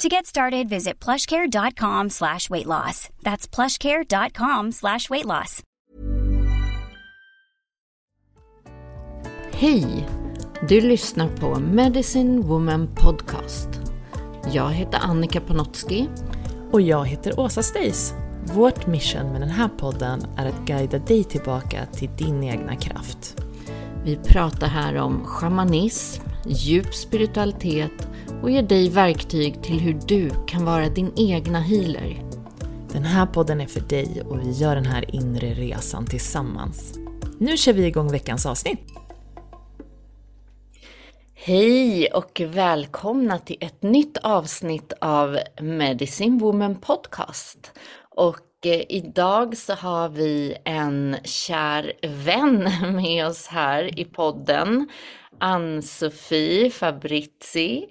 To get started, visit plushcare.com slash weight loss. That's plushcare.com slash weight loss. Hej! Du lyssnar på Medicine Woman Podcast. Jag heter Annika Panotski. Och jag heter Åsa Stace. Vårt mission med den här podden är att guida dig tillbaka till din egna kraft. Vi pratar här om shamanism, djup spiritualitet och ger dig verktyg till hur du kan vara din egna healer. Den här podden är för dig och vi gör den här inre resan tillsammans. Nu kör vi igång veckans avsnitt! Hej och välkomna till ett nytt avsnitt av Medicine Woman Podcast. Och eh, idag så har vi en kär vän med oss här i podden. Ann-Sofie Fabrizi.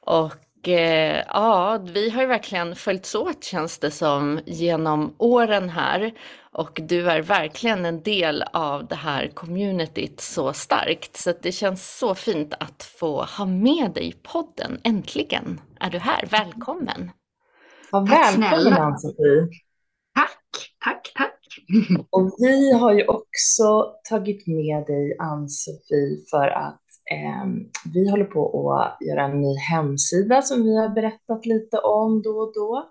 Och eh, ja, vi har ju verkligen följts åt känns det som genom åren här. Och du är verkligen en del av det här communityt så starkt. Så det känns så fint att få ha med dig i podden. Äntligen är du här. Välkommen! Ja, välkommen Ann-Sofie! Tack, tack, tack! Och vi har ju också tagit med dig Ann-Sofie för att Ehm, vi håller på att göra en ny hemsida som vi har berättat lite om då och då.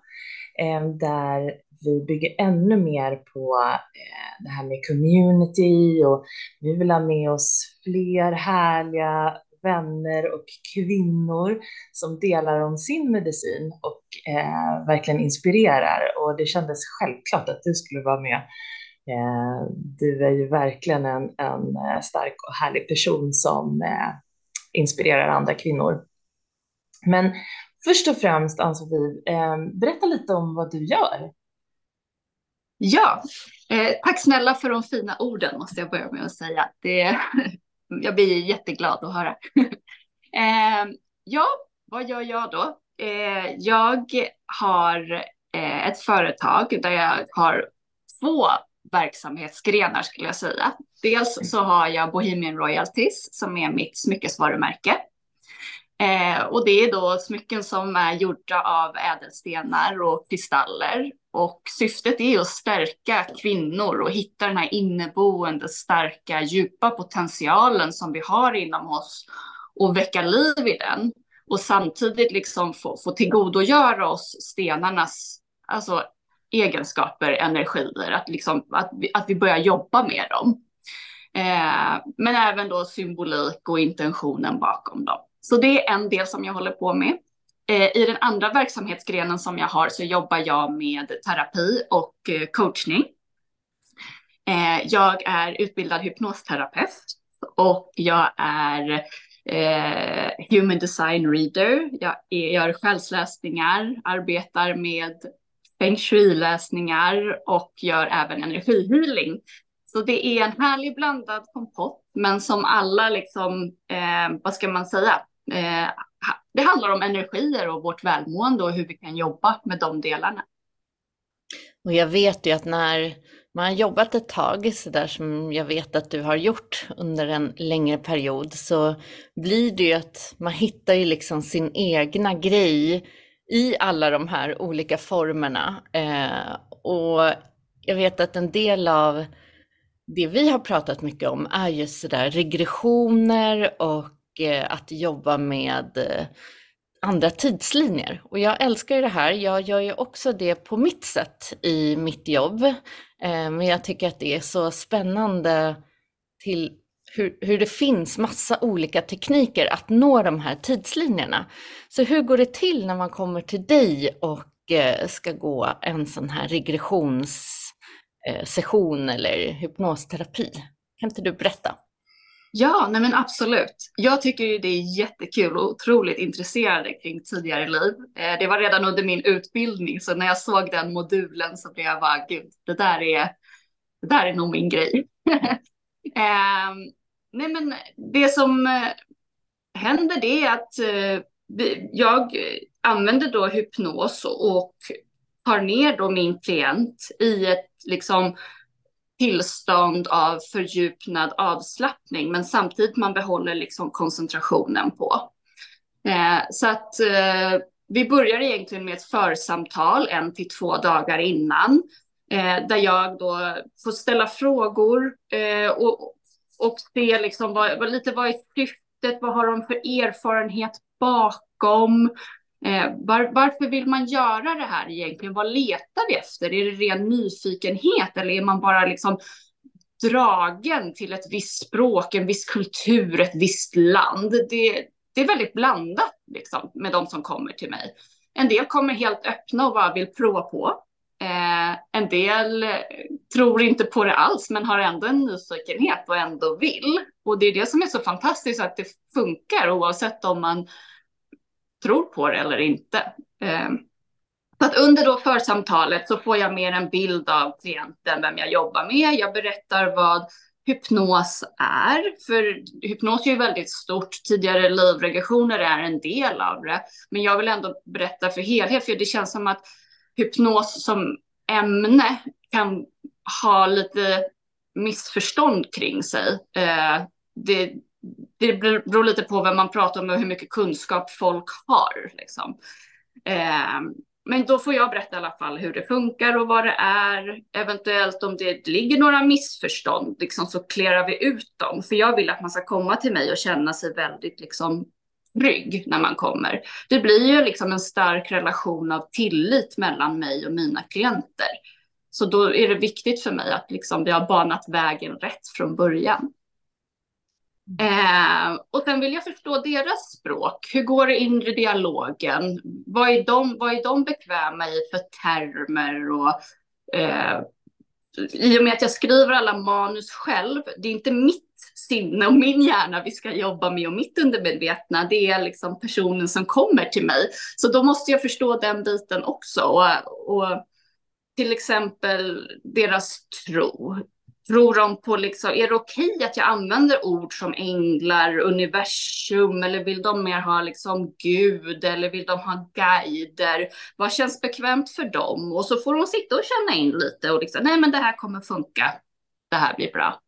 Eh, där vi bygger ännu mer på eh, det här med community och vi vill ha med oss fler härliga vänner och kvinnor som delar om sin medicin och eh, verkligen inspirerar. Och det kändes självklart att du skulle vara med. Eh, du är ju verkligen en, en eh, stark och härlig person som eh, inspirerar andra kvinnor. Men först och främst, Ann-Sofie, berätta lite om vad du gör. Ja, eh, tack snälla för de fina orden måste jag börja med att säga. Det, jag blir jätteglad att höra. eh, ja, vad gör jag då? Eh, jag har ett företag där jag har två verksamhetsgrenar skulle jag säga. Dels så har jag Bohemian Royalties som är mitt smyckesvarumärke. Eh, och det är då smycken som är gjorda av ädelstenar och kristaller. Och syftet är att stärka kvinnor och hitta den här inneboende, starka, djupa potentialen som vi har inom oss och väcka liv i den. Och samtidigt liksom få, få tillgodogöra oss stenarnas alltså, egenskaper, energier, att, liksom, att, vi, att vi börjar jobba med dem. Eh, men även då symbolik och intentionen bakom dem. Så det är en del som jag håller på med. Eh, I den andra verksamhetsgrenen som jag har så jobbar jag med terapi och eh, coachning. Eh, jag är utbildad hypnosterapeut och jag är eh, human design reader. Jag gör själsläsningar, arbetar med feng shui-läsningar och gör även energihealing. Så det är en härlig blandad kompott, men som alla liksom, eh, vad ska man säga, eh, det handlar om energier och vårt välmående och hur vi kan jobba med de delarna. Och jag vet ju att när man har jobbat ett tag, så där som jag vet att du har gjort under en längre period, så blir det ju att man hittar ju liksom sin egna grej i alla de här olika formerna. Eh, och jag vet att en del av det vi har pratat mycket om är just sådär regressioner och eh, att jobba med eh, andra tidslinjer. Och jag älskar ju det här. Jag gör ju också det på mitt sätt i mitt jobb. Eh, men jag tycker att det är så spännande till hur, hur det finns massa olika tekniker att nå de här tidslinjerna. Så hur går det till när man kommer till dig och eh, ska gå en sån här regressionssession eh, eller hypnosterapi? Kan inte du berätta? Ja, nej men absolut. Jag tycker det är jättekul och otroligt intresserande kring tidigare liv. Eh, det var redan under min utbildning, så när jag såg den modulen så blev jag bara, gud, det där är, det där är nog min grej. Ehm, nej men det som eh, händer det är att eh, jag använder då hypnos och tar ner då min klient i ett liksom tillstånd av fördjupnad avslappning, men samtidigt man behåller liksom koncentrationen på. Eh, så att eh, vi börjar egentligen med ett församtal en till två dagar innan, eh, där jag då får ställa frågor eh, och, och se liksom vad, lite vad är syftet, vad har de för erfarenhet bakom, Eh, var, varför vill man göra det här egentligen? Vad letar vi efter? Är det ren nyfikenhet eller är man bara liksom dragen till ett visst språk, en viss kultur, ett visst land? Det, det är väldigt blandat liksom, med de som kommer till mig. En del kommer helt öppna och bara vill prova på. Eh, en del eh, tror inte på det alls, men har ändå en nyfikenhet och ändå vill. Och det är det som är så fantastiskt, att det funkar oavsett om man tror på det eller inte. Eh, så att under då församtalet så får jag mer en bild av klienten, vem jag jobbar med. Jag berättar vad hypnos är, för hypnos är ju väldigt stort. Tidigare livregressioner är en del av det, men jag vill ändå berätta för helhet, för det känns som att hypnos som ämne kan ha lite missförstånd kring sig. Eh, det, det beror lite på vem man pratar med och hur mycket kunskap folk har. Liksom. Eh, men då får jag berätta i alla fall hur det funkar och vad det är. Eventuellt om det ligger några missförstånd liksom, så klärar vi ut dem. För jag vill att man ska komma till mig och känna sig väldigt liksom, trygg när man kommer. Det blir ju liksom en stark relation av tillit mellan mig och mina klienter. Så då är det viktigt för mig att liksom, vi har banat vägen rätt från början. Eh, och sen vill jag förstå deras språk. Hur går det inre dialogen? Vad är de, vad är de bekväma i för termer? Och, eh, I och med att jag skriver alla manus själv, det är inte mitt sinne och min hjärna vi ska jobba med och mitt undermedvetna, det är liksom personen som kommer till mig. Så då måste jag förstå den biten också. Och, och till exempel deras tro. Tror de på liksom, är det okej okay att jag använder ord som änglar, universum eller vill de mer ha liksom Gud eller vill de ha guider? Vad känns bekvämt för dem? Och så får de sitta och känna in lite och liksom, nej men det här kommer funka. Det här blir bra.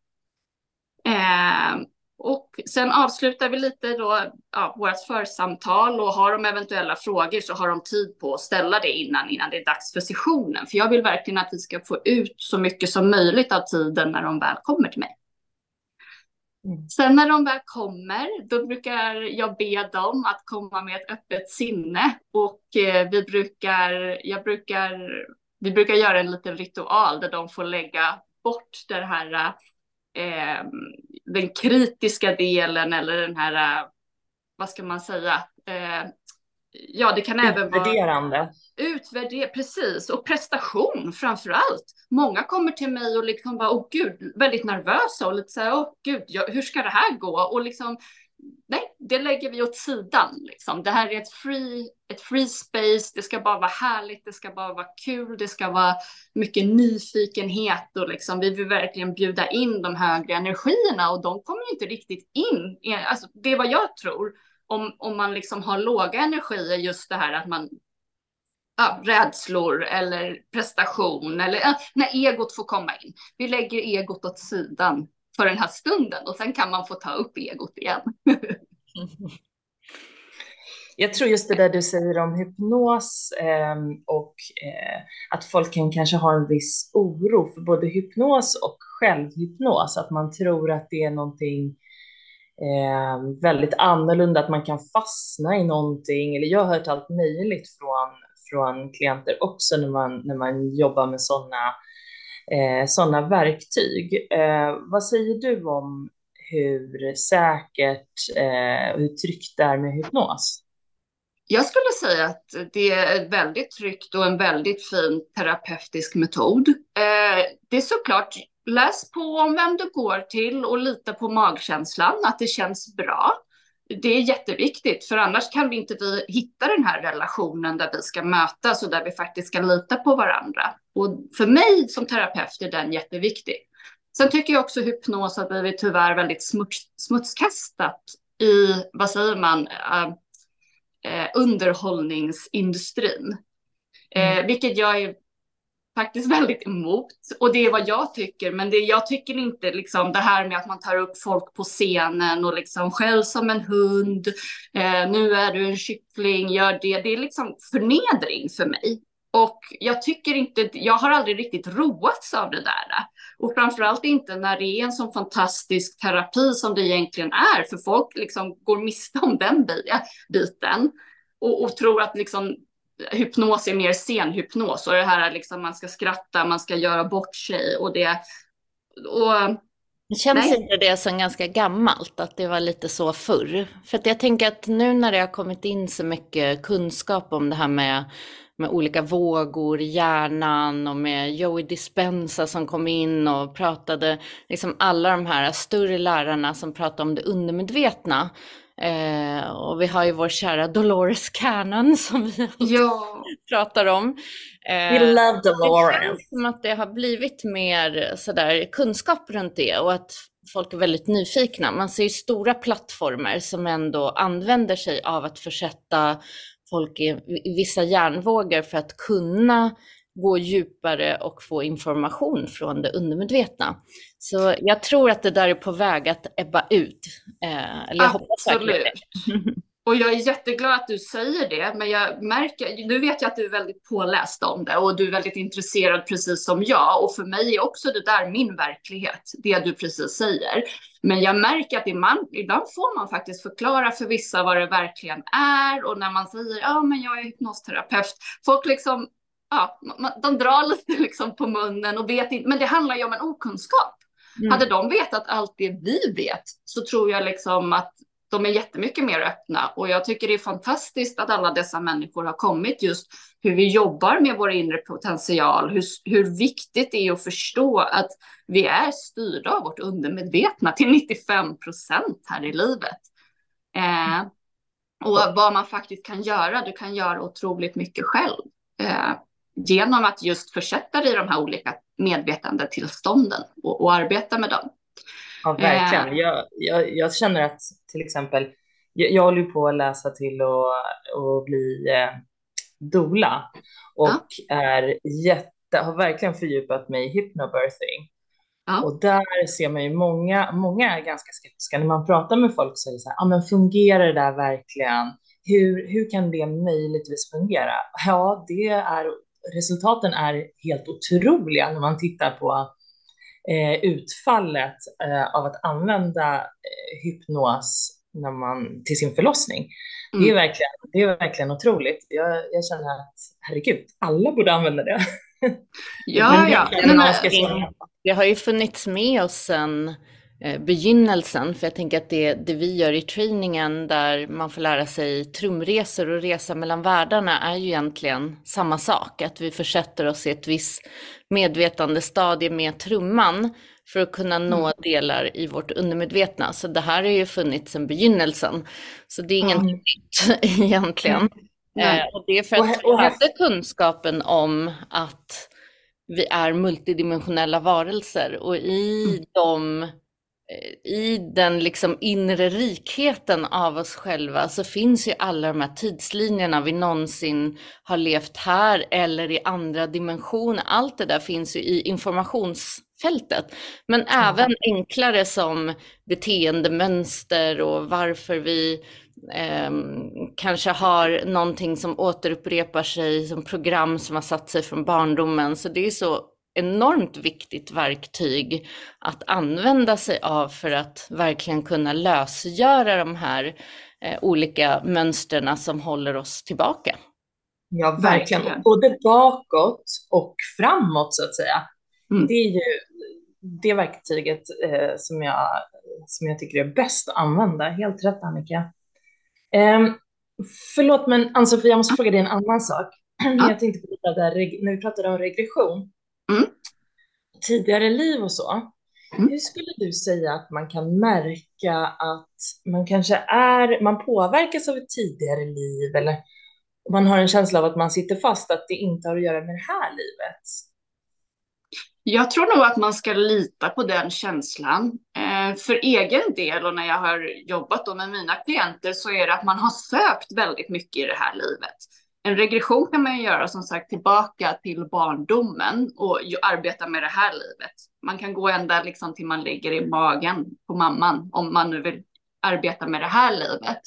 Eh, och sen avslutar vi lite då ja, vårt församtal och har de eventuella frågor så har de tid på att ställa det innan, innan det är dags för sessionen. För jag vill verkligen att vi ska få ut så mycket som möjligt av tiden när de väl kommer till mig. Mm. Sen när de väl kommer, då brukar jag be dem att komma med ett öppet sinne och eh, vi brukar, jag brukar, vi brukar göra en liten ritual där de får lägga bort det här eh, den kritiska delen eller den här, eh, vad ska man säga, eh, ja det kan även vara utvärderande. Utvärdera, precis, och prestation framför allt. Många kommer till mig och liksom bara, åh gud, väldigt nervösa och lite så här, åh gud, hur ska det här gå? Och liksom nej, det lägger vi åt sidan. Liksom. Det här är ett free, ett free space, det ska bara vara härligt, det ska bara vara kul, det ska vara mycket nyfikenhet och liksom, vi vill verkligen bjuda in de högre energierna och de kommer inte riktigt in. Alltså, det är vad jag tror. Om, om man liksom har låga energier, just det här att man ja, rädslor eller prestation eller när egot får komma in. Vi lägger egot åt sidan för den här stunden och sen kan man få ta upp egot igen. Jag tror just det där du säger om hypnos eh, och eh, att folk kan kanske ha en viss oro för både hypnos och självhypnos, att man tror att det är någonting eh, väldigt annorlunda, att man kan fastna i någonting. Eller jag har hört allt möjligt från, från klienter också när man, när man jobbar med sådana eh, sådana verktyg. Eh, vad säger du om hur säkert, eh, hur tryggt det är med hypnos? Jag skulle säga att det är väldigt tryggt och en väldigt fin terapeutisk metod. Eh, det är såklart, läs på om vem du går till och lita på magkänslan, att det känns bra. Det är jätteviktigt, för annars kan vi inte vi hitta den här relationen där vi ska mötas och där vi faktiskt ska lita på varandra. Och för mig som terapeut är den jätteviktig. Sen tycker jag också hypnos har blivit tyvärr väldigt smuts, smutskastat i, vad säger man, uh, eh, underhållningsindustrin. Eh, mm. vilket jag är faktiskt väldigt emot. Och det är vad jag tycker. Men det, jag tycker inte liksom det här med att man tar upp folk på scenen och liksom skäll som en hund. Eh, nu är du en kyckling, gör det. Det är liksom förnedring för mig. Och jag tycker inte, jag har aldrig riktigt roats av det där. Och framförallt inte när det är en sån fantastisk terapi som det egentligen är, för folk liksom går miste om den biten och, och tror att liksom hypnos är mer scenhypnos och det här är liksom man ska skratta, man ska göra bort sig och det. Och, Känns Nej. inte det som ganska gammalt, att det var lite så förr? För att jag tänker att nu när det har kommit in så mycket kunskap om det här med med olika vågor hjärnan och med Joey Dispenza som kom in och pratade, liksom alla de här större lärarna som pratade om det undermedvetna. Eh, och vi har ju vår kära Dolores Cannon som vi ja. pratar om. Eh, We love Dolores. Det känns som att det har blivit mer sådär kunskap runt det och att folk är väldigt nyfikna. Man ser ju stora plattformar som ändå använder sig av att försätta folk i vissa hjärnvågor för att kunna gå djupare och få information från det undermedvetna. Så jag tror att det där är på väg att ebba ut. Eh, eller jag Absolut. Och jag är jätteglad att du säger det, men jag märker, nu vet jag att du är väldigt påläst om det och du är väldigt intresserad precis som jag. Och för mig är också det där min verklighet, det du precis säger. Men jag märker att ibland, ibland får man faktiskt förklara för vissa vad det verkligen är. Och när man säger, ja men jag är hypnosterapeut, folk liksom, ja, de drar lite liksom på munnen och vet inte, men det handlar ju om en okunskap. Mm. Hade de vetat allt det vi vet så tror jag liksom att de är jättemycket mer öppna och jag tycker det är fantastiskt att alla dessa människor har kommit just hur vi jobbar med vår inre potential, hur, hur viktigt det är att förstå att vi är styrda av vårt undermedvetna till 95 procent här i livet. Eh, och vad man faktiskt kan göra, du kan göra otroligt mycket själv. Eh, genom att just försätta dig i de här olika medvetandetillstånden och, och arbeta med dem. Ja, verkligen. Eh. Jag, jag, jag, känner att till exempel, jag, jag håller på att läsa till och, och bli eh, dola och ja. är jätte, har verkligen fördjupat mig i hypnobirthing. Ja. Och där ser man ju många, många är ganska skeptiska. När man pratar med folk så är det så här, ja men fungerar det där verkligen? Hur, hur kan det möjligtvis fungera? Ja, det är, resultaten är helt otroliga när man tittar på eh, utfallet eh, av att använda eh, hypnos när man, till sin förlossning. Mm. Det, är mm. verkligen, det är verkligen otroligt. Jag, jag känner att herregud, alla borde använda det. Ja, ja. Men, det, det har ju funnits med oss sedan eh, begynnelsen, för jag tänker att det, det vi gör i träningen där man får lära sig trumresor och resa mellan världarna är ju egentligen samma sak, att vi försätter oss i ett visst medvetandestadie med trumman för att kunna nå mm. delar i vårt undermedvetna. Så det här har ju funnits sedan begynnelsen. Så det är inget mm. nytt egentligen. Mm. Eh, och det är för att vi hade kunskapen om att vi är multidimensionella varelser och i mm. de i den liksom inre rikheten av oss själva så finns ju alla de här tidslinjerna vi någonsin har levt här eller i andra dimensioner. Allt det där finns ju i informationsfältet. Men mm. även enklare som beteendemönster och varför vi eh, kanske har någonting som återupprepar sig som program som har satt sig från barndomen. Så det är så enormt viktigt verktyg att använda sig av för att verkligen kunna lösgöra de här eh, olika mönstren som håller oss tillbaka. Ja, verkligen. verkligen. Både bakåt och framåt så att säga. Mm. Det är ju det verktyget eh, som, jag, som jag tycker är bäst att använda. Helt rätt Annika. Eh, förlåt, men Ann-Sofie, jag måste fråga dig en annan sak. Ja. Jag tänkte på det där, när vi pratade om regression. Tidigare liv och så. Mm. Hur skulle du säga att man kan märka att man kanske är, man påverkas av ett tidigare liv eller man har en känsla av att man sitter fast, att det inte har att göra med det här livet? Jag tror nog att man ska lita på den känslan. Eh, för egen del och när jag har jobbat med mina klienter så är det att man har sökt väldigt mycket i det här livet. En regression kan man ju göra som sagt tillbaka till barndomen och arbeta med det här livet. Man kan gå ända liksom till man ligger i magen på mamman om man nu vill arbeta med det här livet.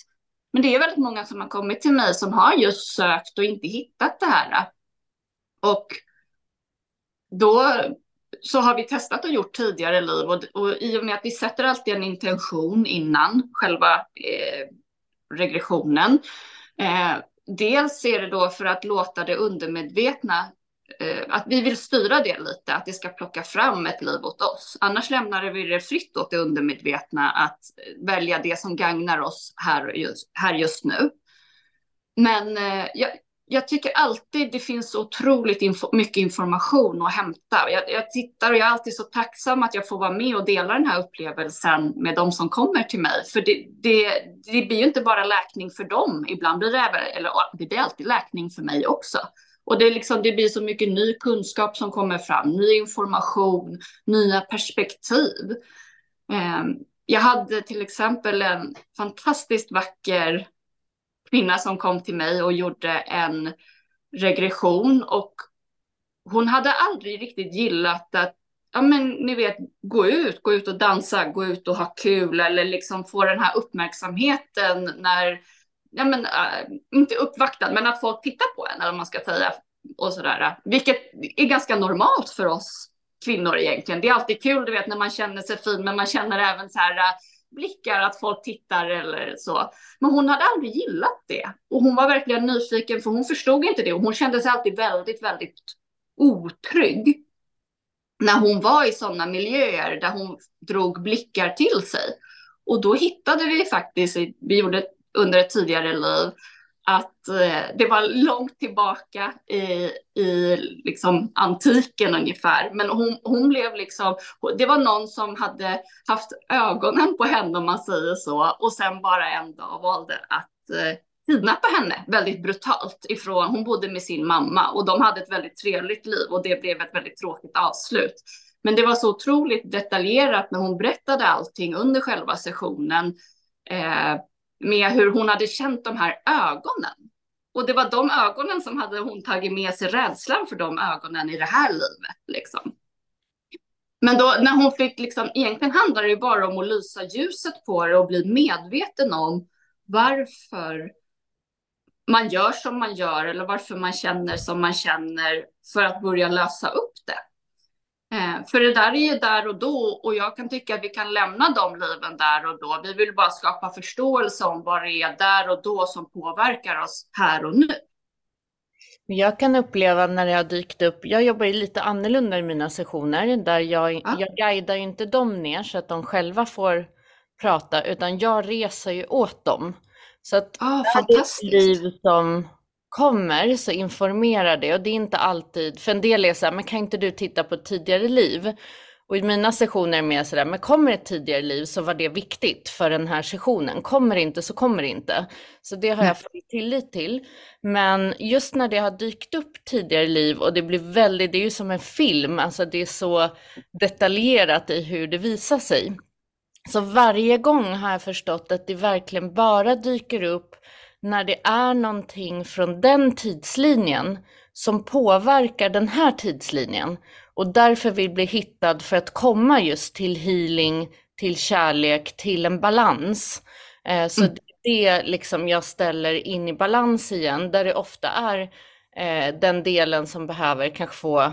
Men det är väldigt många som har kommit till mig som har just sökt och inte hittat det här. Och då så har vi testat och gjort tidigare liv och, och i och med att vi sätter alltid en intention innan själva eh, regressionen eh, dels är det då för att låta det undermedvetna, eh, att vi vill styra det lite, att det ska plocka fram ett liv åt oss. Annars lämnar vi det fritt åt det undermedvetna att eh, välja det som gagnar oss här just, här just nu. Men eh, jag, jag tycker alltid det finns otroligt info mycket information att hämta. Jag, jag, tittar och jag är alltid så tacksam att jag får vara med och dela den här upplevelsen med de som kommer till mig. För det, det, det blir ju inte bara läkning för dem, ibland blir det även, eller det blir alltid läkning för mig också. Och det, är liksom, det blir så mycket ny kunskap som kommer fram, ny information, nya perspektiv. Eh, jag hade till exempel en fantastiskt vacker kvinna som kom till mig och gjorde en regression och hon hade aldrig riktigt gillat att ja men ni vet, gå ut, gå ut och dansa, gå ut och ha kul eller liksom få den här uppmärksamheten när, ja men äh, inte uppvaktad, men att folk tittar på en eller vad man ska säga och sådär, vilket är ganska normalt för oss kvinnor egentligen. Det är alltid kul, du vet, när man känner sig fin, men man känner även så här äh, blickar att folk tittar eller så. Men hon hade aldrig gillat det. Och hon var verkligen nyfiken för hon förstod inte det och hon kände sig alltid väldigt, väldigt otrygg när hon var i sådana miljöer där hon drog blickar till sig. Och då hittade vi faktiskt, vi gjorde under ett tidigare liv, att eh, det var långt tillbaka i, i liksom antiken ungefär. Men hon, hon blev liksom, det var någon som hade haft ögonen på henne om man säger så och sen bara en dag valde att eh, kidnappa henne väldigt brutalt ifrån, hon bodde med sin mamma och de hade ett väldigt trevligt liv och det blev ett väldigt tråkigt avslut. Men det var så otroligt detaljerat när hon berättade allting under själva sessionen. Eh, med hur hon hade känt de här ögonen. Och det var de ögonen som hade hon tagit med sig rädslan för de ögonen i det här livet. Liksom. Men då när hon fick, liksom, egentligen handlar det ju bara om att lysa ljuset på det och bli medveten om varför man gör som man gör eller varför man känner som man känner för att börja lösa upp det. Eh, för det där är ju där och då och jag kan tycka att vi kan lämna de liven där och då. Vi vill bara skapa förståelse om vad det är där och då som påverkar oss här och nu. Jag kan uppleva när det har dykt upp, jag jobbar ju lite annorlunda i mina sessioner där jag, ja. jag guidar inte dem ner så att de själva får prata utan jag reser ju åt dem. Så att ah, det är ett liv som kommer så informera det och det är inte alltid, för en del är så här, men kan inte du titta på ett tidigare liv? Och i mina sessioner är det mer sådär, men kommer ett tidigare liv så var det viktigt för den här sessionen. Kommer det inte så kommer det inte. Så det har jag full tillit till. Men just när det har dykt upp tidigare liv och det blir väldigt, det är ju som en film, alltså det är så detaljerat i hur det visar sig. Så varje gång har jag förstått att det verkligen bara dyker upp när det är någonting från den tidslinjen som påverkar den här tidslinjen och därför vill bli hittad för att komma just till healing, till kärlek, till en balans. Eh, så mm. det liksom jag ställer in i balans igen, där det ofta är eh, den delen som behöver kanske få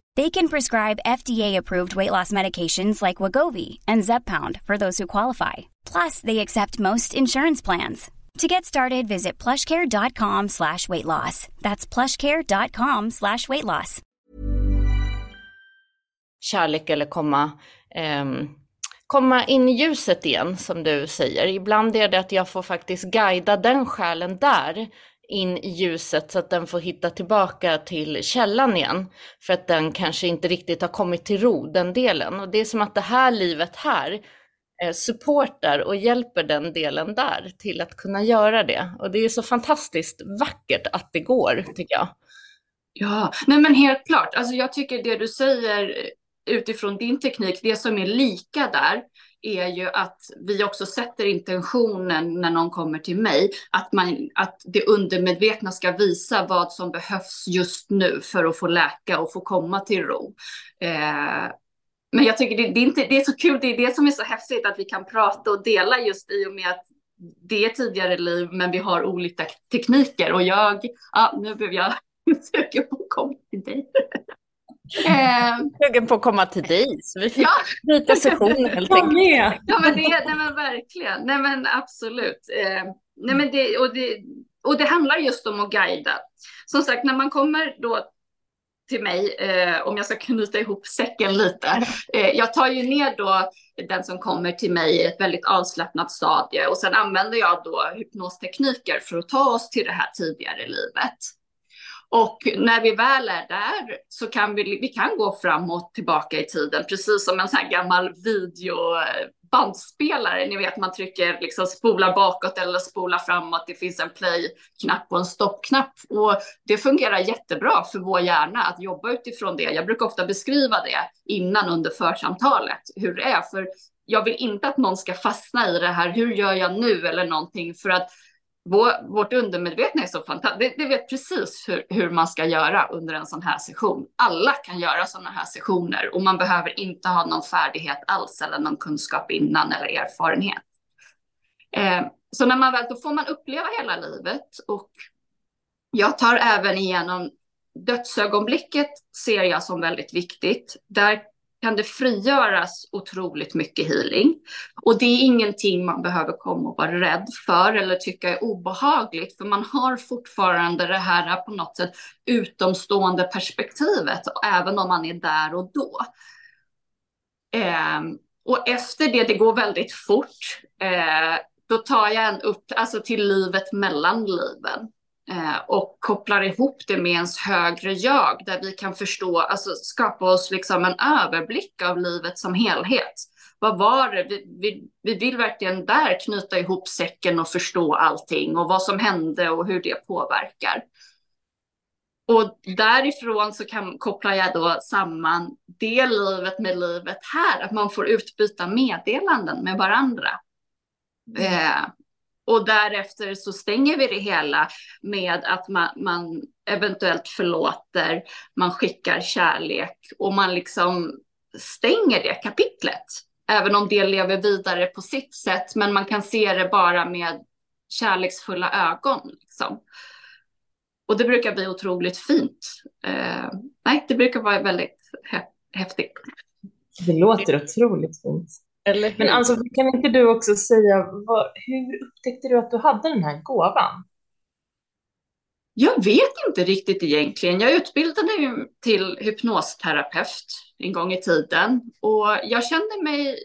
They can prescribe FDA-approved weight loss medications like Wagovi and Zepbound for those who qualify. Plus, they accept most insurance plans. To get started, visit plushcare.com slash weight loss. That's plushcare.com slash weight loss. Kärlek eller komma, eh, komma in i ljuset igen, som du säger. Ibland är det att jag får faktiskt guida den själen där in i ljuset så att den får hitta tillbaka till källan igen. För att den kanske inte riktigt har kommit till ro, den delen. Och det är som att det här livet här eh, supportar och hjälper den delen där till att kunna göra det. Och det är så fantastiskt vackert att det går, tycker jag. Ja, nej men helt klart. Alltså jag tycker det du säger eh, utifrån din teknik, det som är lika där, är ju att vi också sätter intentionen när någon kommer till mig, att, man, att det undermedvetna ska visa vad som behövs just nu för att få läka och få komma till ro. Eh, men jag tycker det, det, är inte, det är så kul, det är det som är så häftigt att vi kan prata och dela just i och med att det är tidigare liv, men vi har olika tekniker och jag, ja, nu behöver jag sugen på att komma till dig. Eh, Sugen på att komma till dig, så vi får ja. byta session helt enkelt. Ja, men det, nej, men verkligen. Nej, men absolut. Eh, nej, men det, och, det, och det handlar just om att guida. Som sagt, när man kommer då till mig, eh, om jag ska knyta ihop säcken lite. Eh, jag tar ju ner då den som kommer till mig i ett väldigt avslappnat stadie och sen använder jag då hypnostekniker för att ta oss till det här tidigare livet. Och när vi väl är där så kan vi, vi kan gå framåt tillbaka i tiden, precis som en sån här gammal videobandspelare. Ni vet, man trycker liksom spola bakåt eller spola framåt. Det finns en play-knapp och en stopp-knapp. Och det fungerar jättebra för vår hjärna att jobba utifrån det. Jag brukar ofta beskriva det innan under församtalet, hur det är. För jag vill inte att någon ska fastna i det här, hur gör jag nu eller någonting, för att vår, vårt undermedvetna är så fantastiskt. Det, det, vet precis hur, hur, man ska göra under en sån här session. Alla kan göra sådana här sessioner och man behöver inte ha någon färdighet alls eller någon kunskap innan eller erfarenhet. Eh, så när man väl, då får man uppleva hela livet och jag tar även igenom dödsögonblicket ser jag som väldigt viktigt. Där kan det frigöras otroligt mycket healing. Och det är ingenting man behöver komma och vara rädd för eller tycka är obehagligt, för man har fortfarande det här på något sätt utomstående perspektivet, även om man är där och då. Eh, och efter det, det går väldigt fort, eh, då tar jag en upp, alltså till livet mellan liven. Eh, och kopplar ihop det med ens högre jag, där vi kan förstå, alltså skapa oss liksom en överblick av livet som helhet. Vad var det? Vi, vi, vi vill verkligen där knyta ihop säcken och förstå allting och vad som hände och hur det påverkar. Och därifrån så kan, kopplar jag då samman det livet med livet här, att man får utbyta meddelanden med varandra. Mm. Eh, och därefter så stänger vi det hela med att man, man, eventuellt förlåter, man skickar kärlek och man liksom stänger det kapitlet. Även om det lever vidare på sitt sätt, men man kan se det bara med kärleksfulla ögon. Liksom. Och det brukar bli otroligt fint. Eh, nej, det brukar vara väldigt häftigt. Det låter otroligt fint. Men alltså, kan inte du också säga, vad, hur upptäckte du att du hade den här gåvan? Jag vet inte riktigt egentligen. Jag utbildade mig till hypnosterapeut en gång i tiden och jag kände mig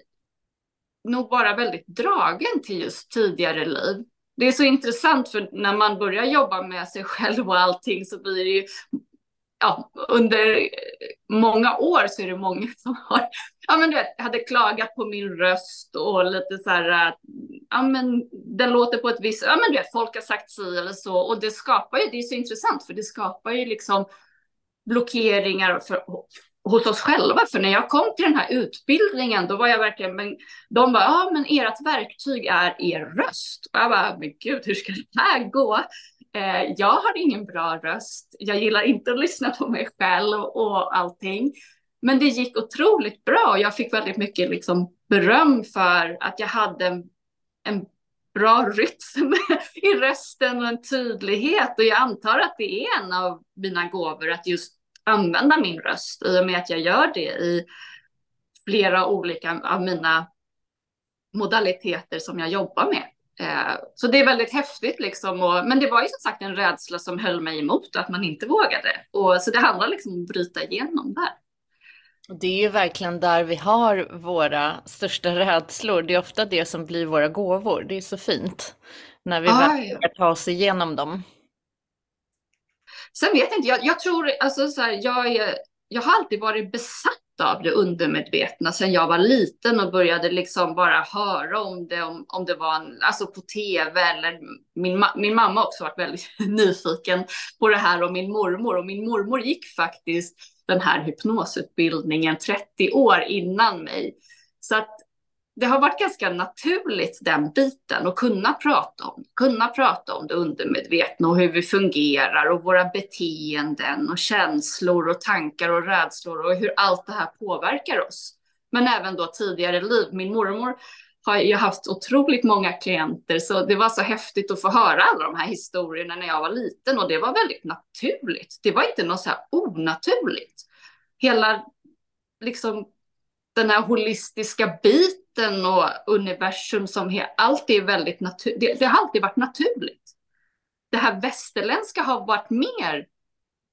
nog bara väldigt dragen till just tidigare liv. Det är så intressant för när man börjar jobba med sig själv och allting så blir det ju ja, under många år så är det många som har, ja men du vet, hade klagat på min röst och lite så här, äh, ja men den låter på ett visst, ja men du vet, folk har sagt si eller så och det skapar ju, det är så intressant för det skapar ju liksom blockeringar för, hos oss själva. För när jag kom till den här utbildningen, då var jag verkligen, men de var, ja men ert verktyg är er röst. Och jag bara, men gud, hur ska det här gå? Eh, jag har ingen bra röst. Jag gillar inte att lyssna på mig själv och allting. Men det gick otroligt bra. Jag fick väldigt mycket liksom beröm för att jag hade en, en bra rytm i rösten och en tydlighet. Och jag antar att det är en av mina gåvor att just använda min röst i och med att jag gör det i flera olika av mina modaliteter som jag jobbar med. Eh, så det är väldigt häftigt liksom. Och, men det var ju som sagt en rädsla som höll mig emot att man inte vågade. Och, så det handlar liksom om att bryta igenom där. Det är ju verkligen där vi har våra största rädslor. Det är ofta det som blir våra gåvor. Det är så fint när vi ah, vågar ja. ta oss igenom dem. Sen vet jag inte, jag, jag tror, alltså så här, jag, jag har alltid varit besatt av det undermedvetna sen jag var liten och började liksom bara höra om det, om, om det var en, alltså på tv eller min, min mamma också varit väldigt nyfiken på det här och min mormor och min mormor gick faktiskt den här hypnosutbildningen 30 år innan mig. Så att det har varit ganska naturligt den biten att kunna prata om, kunna prata om det undermedvetna och hur vi fungerar och våra beteenden och känslor och tankar och rädslor och hur allt det här påverkar oss. Men även då tidigare liv. Min mormor har ju haft otroligt många klienter så det var så häftigt att få höra alla de här historierna när jag var liten och det var väldigt naturligt. Det var inte något så här onaturligt. Hela liksom den här holistiska biten och universum som allt är väldigt naturligt. Det, det, har alltid varit naturligt. Det här västerländska har varit mer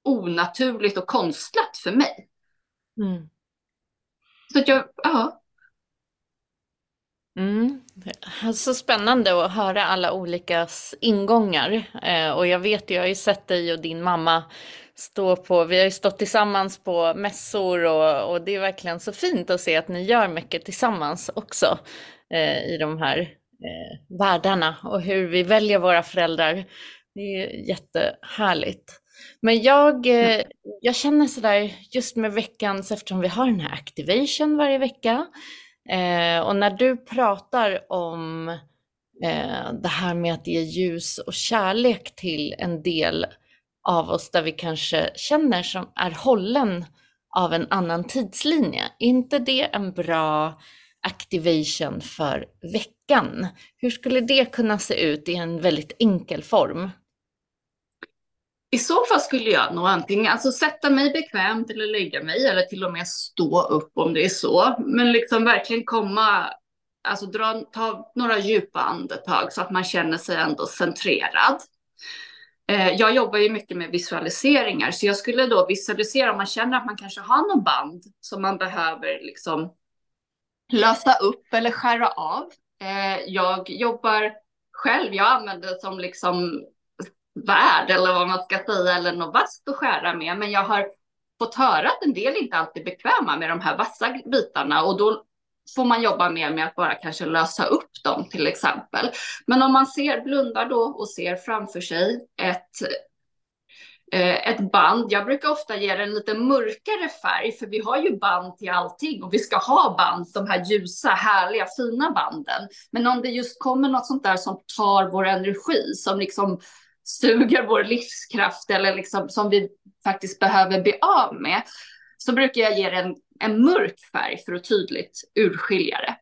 onaturligt och konstlat för mig. Mm. Så att jag, ja. Mm. Så spännande att höra alla olika ingångar. Eh, och jag vet, jag har ju sett dig och din mamma stå på, vi har ju stått tillsammans på mässor och, och det är verkligen så fint att se att ni gör mycket tillsammans också eh, i de här eh, världarna och hur vi väljer våra föräldrar. Det är jättehärligt. Men jag, eh, jag känner sådär just med veckans, eftersom vi har den här activation varje vecka eh, och när du pratar om eh, det här med att ge ljus och kärlek till en del av oss där vi kanske känner som är hållen av en annan tidslinje. Är inte det en bra activation för veckan? Hur skulle det kunna se ut i en väldigt enkel form? I så fall skulle jag nog antingen alltså, sätta mig bekvämt eller lägga mig eller till och med stå upp om det är så. Men liksom verkligen komma, alltså dra, ta några djupa andetag så att man känner sig ändå centrerad. Eh, jag jobbar ju mycket med visualiseringar, så jag skulle då visualisera om man känner att man kanske har någon band som man behöver liksom lösa upp eller skära av. Eh, jag jobbar själv, jag använder det som liksom värd eller vad man ska säga, eller något vasst att skära med, men jag har fått höra att en del inte alltid är bekväma med de här vassa bitarna och då får man jobba mer med att bara kanske lösa upp dem till exempel. Men om man ser, blundar då och ser framför sig ett eh, ett band. Jag brukar ofta ge det en lite mörkare färg, för vi har ju band till allting och vi ska ha band, de här ljusa, härliga, fina banden. Men om det just kommer något sånt där som tar vår energi, som liksom suger vår livskraft eller liksom som vi faktiskt behöver bli av med, så brukar jag ge det en en mörk färg för att tydligt urskilja det.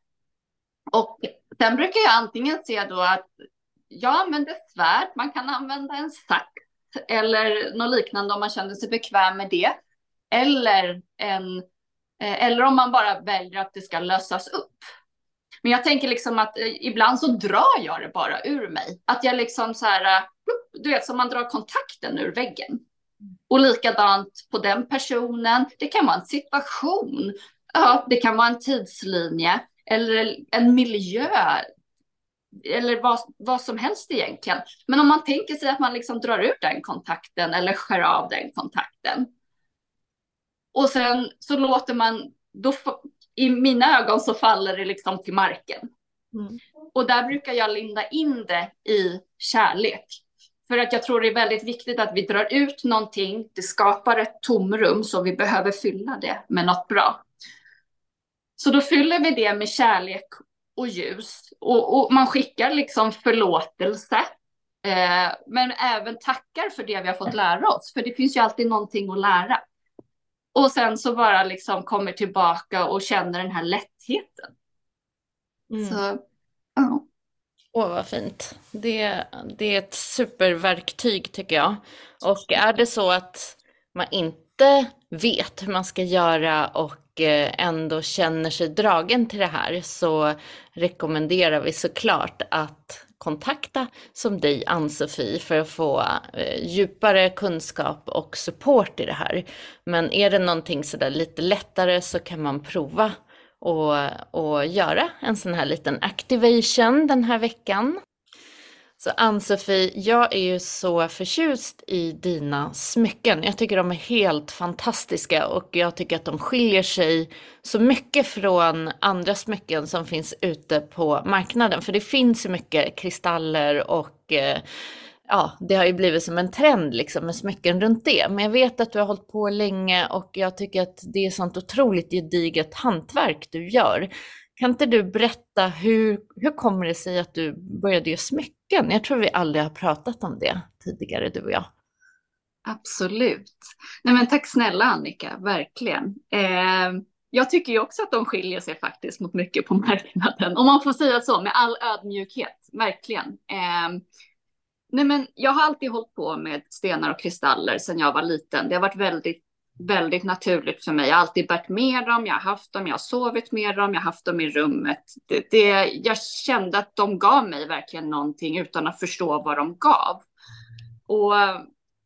Och sen brukar jag antingen se då att jag använder svärd, man kan använda en sax eller något liknande om man känner sig bekväm med det. Eller en eh, eller om man bara väljer att det ska lösas upp. Men jag tänker liksom att eh, ibland så drar jag det bara ur mig. Att jag liksom så här, eh, du vet som man drar kontakten ur väggen. Och likadant på den personen. Det kan vara en situation. Ja, det kan vara en tidslinje eller en miljö. Eller vad, vad som helst egentligen. Men om man tänker sig att man liksom drar ut den kontakten eller skär av den kontakten. Och sen så låter man, då, i mina ögon så faller det liksom till marken. Mm. Och där brukar jag linda in det i kärlek. För att jag tror det är väldigt viktigt att vi drar ut någonting, det skapar ett tomrum så vi behöver fylla det med något bra. Så då fyller vi det med kärlek och ljus och, och man skickar liksom förlåtelse. Eh, men även tackar för det vi har fått lära oss, för det finns ju alltid någonting att lära. Och sen så bara liksom kommer tillbaka och känner den här lättheten. Mm. Så, ja. Åh, vad fint. Det, det är ett superverktyg tycker jag. Och är det så att man inte vet hur man ska göra och eh, ändå känner sig dragen till det här så rekommenderar vi såklart att kontakta som dig Ann-Sofie för att få eh, djupare kunskap och support i det här. Men är det någonting sådär lite lättare så kan man prova och, och göra en sån här liten activation den här veckan. Så Ann-Sofie, jag är ju så förtjust i dina smycken. Jag tycker de är helt fantastiska och jag tycker att de skiljer sig så mycket från andra smycken som finns ute på marknaden. För det finns så mycket kristaller och eh, ja, det har ju blivit som en trend liksom med smycken runt det. Men jag vet att du har hållit på länge och jag tycker att det är sånt otroligt gediget hantverk du gör. Kan inte du berätta hur, hur kommer det sig att du började göra smycken? Jag tror vi aldrig har pratat om det tidigare, du och jag. Absolut. Nej, men tack snälla Annika, verkligen. Eh, jag tycker ju också att de skiljer sig faktiskt mot mycket på marknaden, om man får säga så med all ödmjukhet, verkligen. Eh, nej, men jag har alltid hållit på med stenar och kristaller sedan jag var liten. Det har varit väldigt väldigt naturligt för mig. Jag har alltid bärt med dem, jag har haft dem, jag har sovit med dem, jag har haft dem i rummet. Det, det, jag kände att de gav mig verkligen någonting utan att förstå vad de gav. Och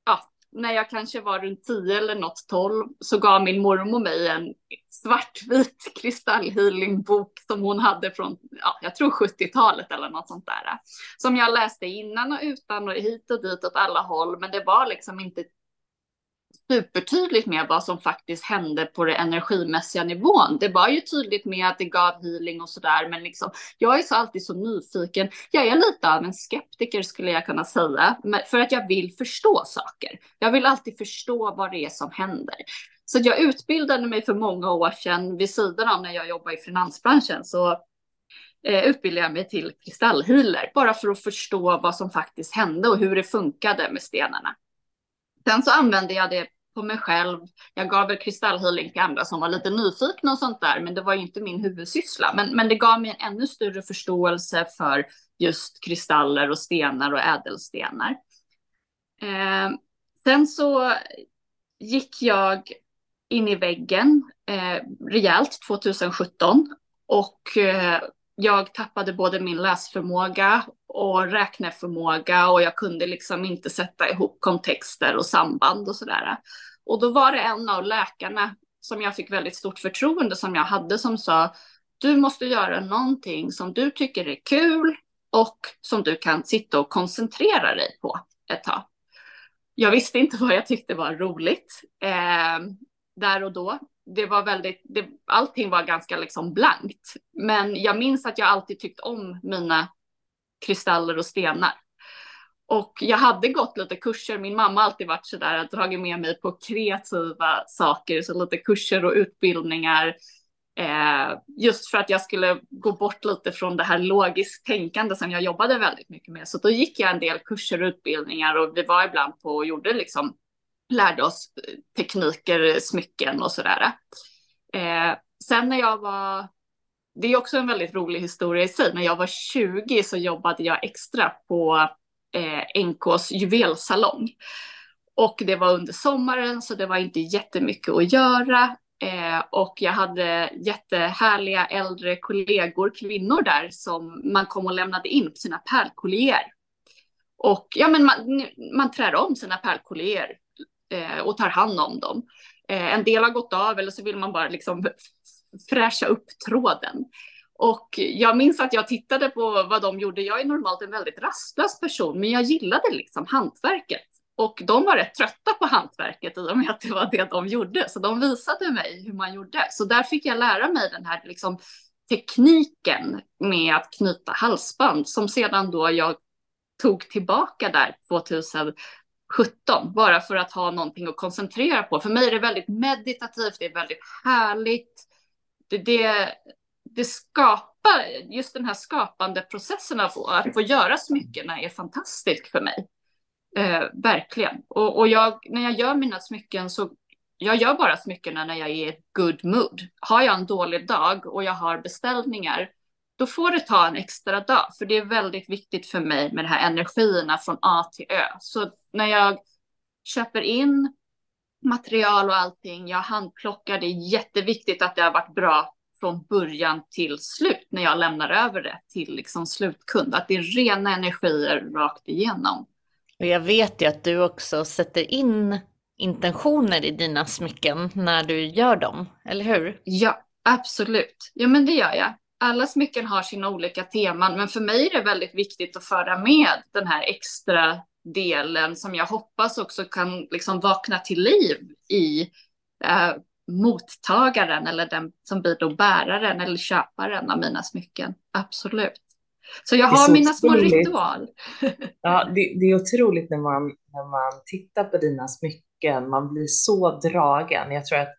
ja, när jag kanske var runt 10 eller något 12 så gav min mormor mig en svartvit kristallhealingbok som hon hade från, ja, jag tror 70-talet eller något sånt där. Som jag läste innan och utan och hit och dit åt alla håll, men det var liksom inte supertydligt med vad som faktiskt hände på den energimässiga nivån. Det var ju tydligt med att det gav healing och sådär, men liksom, jag är så alltid så nyfiken. Jag är lite av en skeptiker skulle jag kunna säga, för att jag vill förstå saker. Jag vill alltid förstå vad det är som händer. Så jag utbildade mig för många år sedan vid sidan av när jag jobbade i finansbranschen så eh, utbildade jag mig till kristallhealer bara för att förstå vad som faktiskt hände och hur det funkade med stenarna. Sen så använde jag det på mig själv. Jag gav väl kristallhealing till andra som var lite nyfikna och sånt där, men det var ju inte min huvudsyssla. Men, men det gav mig en ännu större förståelse för just kristaller och stenar och ädelstenar. Eh, sen så gick jag in i väggen eh, rejält 2017 och eh, jag tappade både min läsförmåga och räkneförmåga och jag kunde liksom inte sätta ihop kontexter och samband och sådär. Och då var det en av läkarna som jag fick väldigt stort förtroende som jag hade som sa du måste göra någonting som du tycker är kul och som du kan sitta och koncentrera dig på ett tag. Jag visste inte vad jag tyckte var roligt eh, där och då. Det var väldigt, det, allting var ganska liksom blankt. Men jag minns att jag alltid tyckt om mina kristaller och stenar. Och jag hade gått lite kurser. Min mamma har alltid varit sådär, att dragit med mig på kreativa saker, så lite kurser och utbildningar. Eh, just för att jag skulle gå bort lite från det här logiskt tänkande som jag jobbade väldigt mycket med. Så då gick jag en del kurser och utbildningar och vi var ibland på och gjorde liksom, lärde oss eh, tekniker, smycken och sådär. Eh, sen när jag var det är också en väldigt rolig historia i sig. När jag var 20 så jobbade jag extra på eh, NKs juvelsalong. Och det var under sommaren så det var inte jättemycket att göra. Eh, och jag hade jättehärliga äldre kollegor, kvinnor där, som man kom och lämnade in på sina pärlkollier. Och ja, men man, man trär om sina pärlkollier eh, och tar hand om dem. Eh, en del har gått av eller så vill man bara liksom fräscha upp tråden. Och jag minns att jag tittade på vad de gjorde. Jag är normalt en väldigt rastlös person, men jag gillade liksom hantverket. Och de var rätt trötta på hantverket i och med att det var det de gjorde. Så de visade mig hur man gjorde. Så där fick jag lära mig den här liksom, tekniken med att knyta halsband som sedan då jag tog tillbaka där 2000. 17, bara för att ha någonting att koncentrera på. För mig är det väldigt meditativt, det är väldigt härligt. Det, det, det skapar, just den här skapande processen av att få göra smyckena är fantastisk för mig. Eh, verkligen. Och, och jag, när jag gör mina smycken så jag gör bara smyckena när jag är i good mood. Har jag en dålig dag och jag har beställningar, då får det ta en extra dag. För det är väldigt viktigt för mig med de här energierna från A till Ö. Så när jag köper in material och allting, jag handplockar, det är jätteviktigt att det har varit bra från början till slut när jag lämnar över det till liksom slutkund. Att det är rena energier rakt igenom. Och jag vet ju att du också sätter in intentioner i dina smycken när du gör dem, eller hur? Ja, absolut. Ja, men det gör jag. Alla smycken har sina olika teman, men för mig är det väldigt viktigt att föra med den här extra delen som jag hoppas också kan liksom vakna till liv i eh, mottagaren eller den som blir då bäraren eller köparen av mina smycken. Absolut. Så jag har mina små ritual. Ja, det, det, är otroligt när man, när man tittar på dina smycken. Man blir så dragen. Jag tror att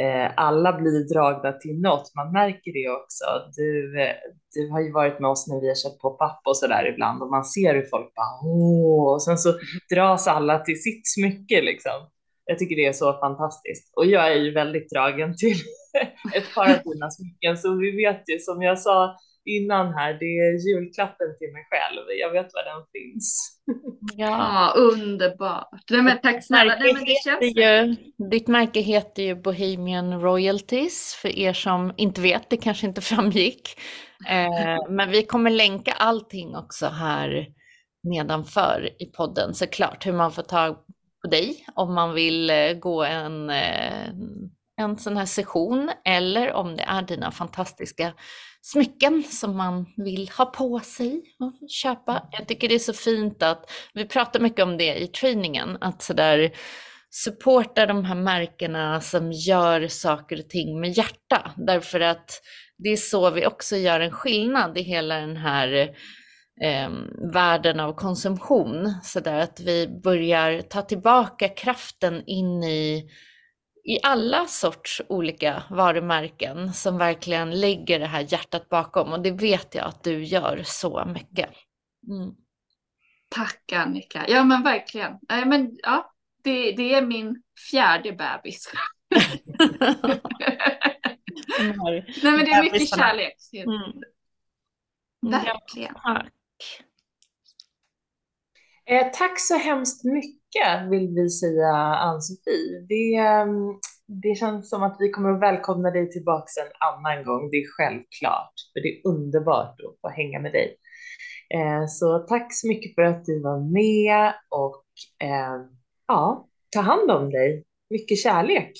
Eh, alla blir dragna till något. Man märker det också. Du, eh, du har ju varit med oss när vi har köpt pop-up och så där ibland och man ser hur folk bara åh, och sen så dras alla till sitt smycke liksom. Jag tycker det är så fantastiskt och jag är ju väldigt dragen till ett par av dina smycken så vi vet ju som jag sa innan här, det är julklappen till mig själv. Jag vet var den finns. Ja, underbart. Nej, men tack snälla. Nej, men det känns... ju, ditt märke heter ju Bohemian Royalties för er som inte vet, det kanske inte framgick. Eh, men vi kommer länka allting också här nedanför i podden såklart, hur man får tag på dig om man vill eh, gå en, eh, en sån här session eller om det är dina fantastiska smycken som man vill ha på sig och köpa. Jag tycker det är så fint att, vi pratar mycket om det i träningen, att sådär supporta de här märkena som gör saker och ting med hjärta. Därför att det är så vi också gör en skillnad i hela den här eh, världen av konsumtion. Så där att vi börjar ta tillbaka kraften in i i alla sorts olika varumärken som verkligen lägger det här hjärtat bakom och det vet jag att du gör så mycket. Mm. Tack Annika. Ja men verkligen. Äh, men, ja, det, det är min fjärde bebis. Nej men det är mycket kärlek. Mm. Verkligen. Tack. Eh, tack så hemskt mycket vill vi säga Ann-Sofie. Det, ehm, det känns som att vi kommer att välkomna dig tillbaka en annan gång. Det är självklart, för det är underbart att få hänga med dig. Eh, så tack så mycket för att du var med och eh, ja, ta hand om dig. Mycket kärlek.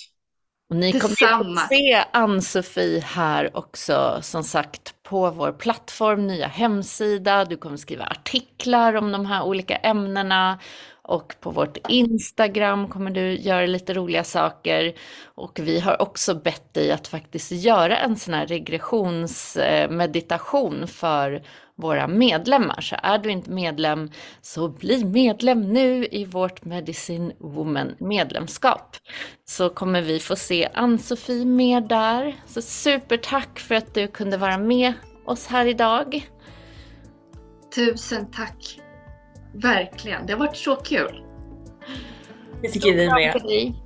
Och ni kommer att se Ann-Sofie här också, som sagt, på vår plattform, nya hemsida. Du kommer skriva artiklar om de här olika ämnena och på vårt Instagram kommer du göra lite roliga saker. Och vi har också bett dig att faktiskt göra en sån här regressionsmeditation för våra medlemmar. Så är du inte medlem så bli medlem nu i vårt Medicine Woman medlemskap. Så kommer vi få se Ann-Sofie med där. Så supertack för att du kunde vara med oss här idag. Tusen tack Verkligen, det har varit så kul. Det tycker vi med.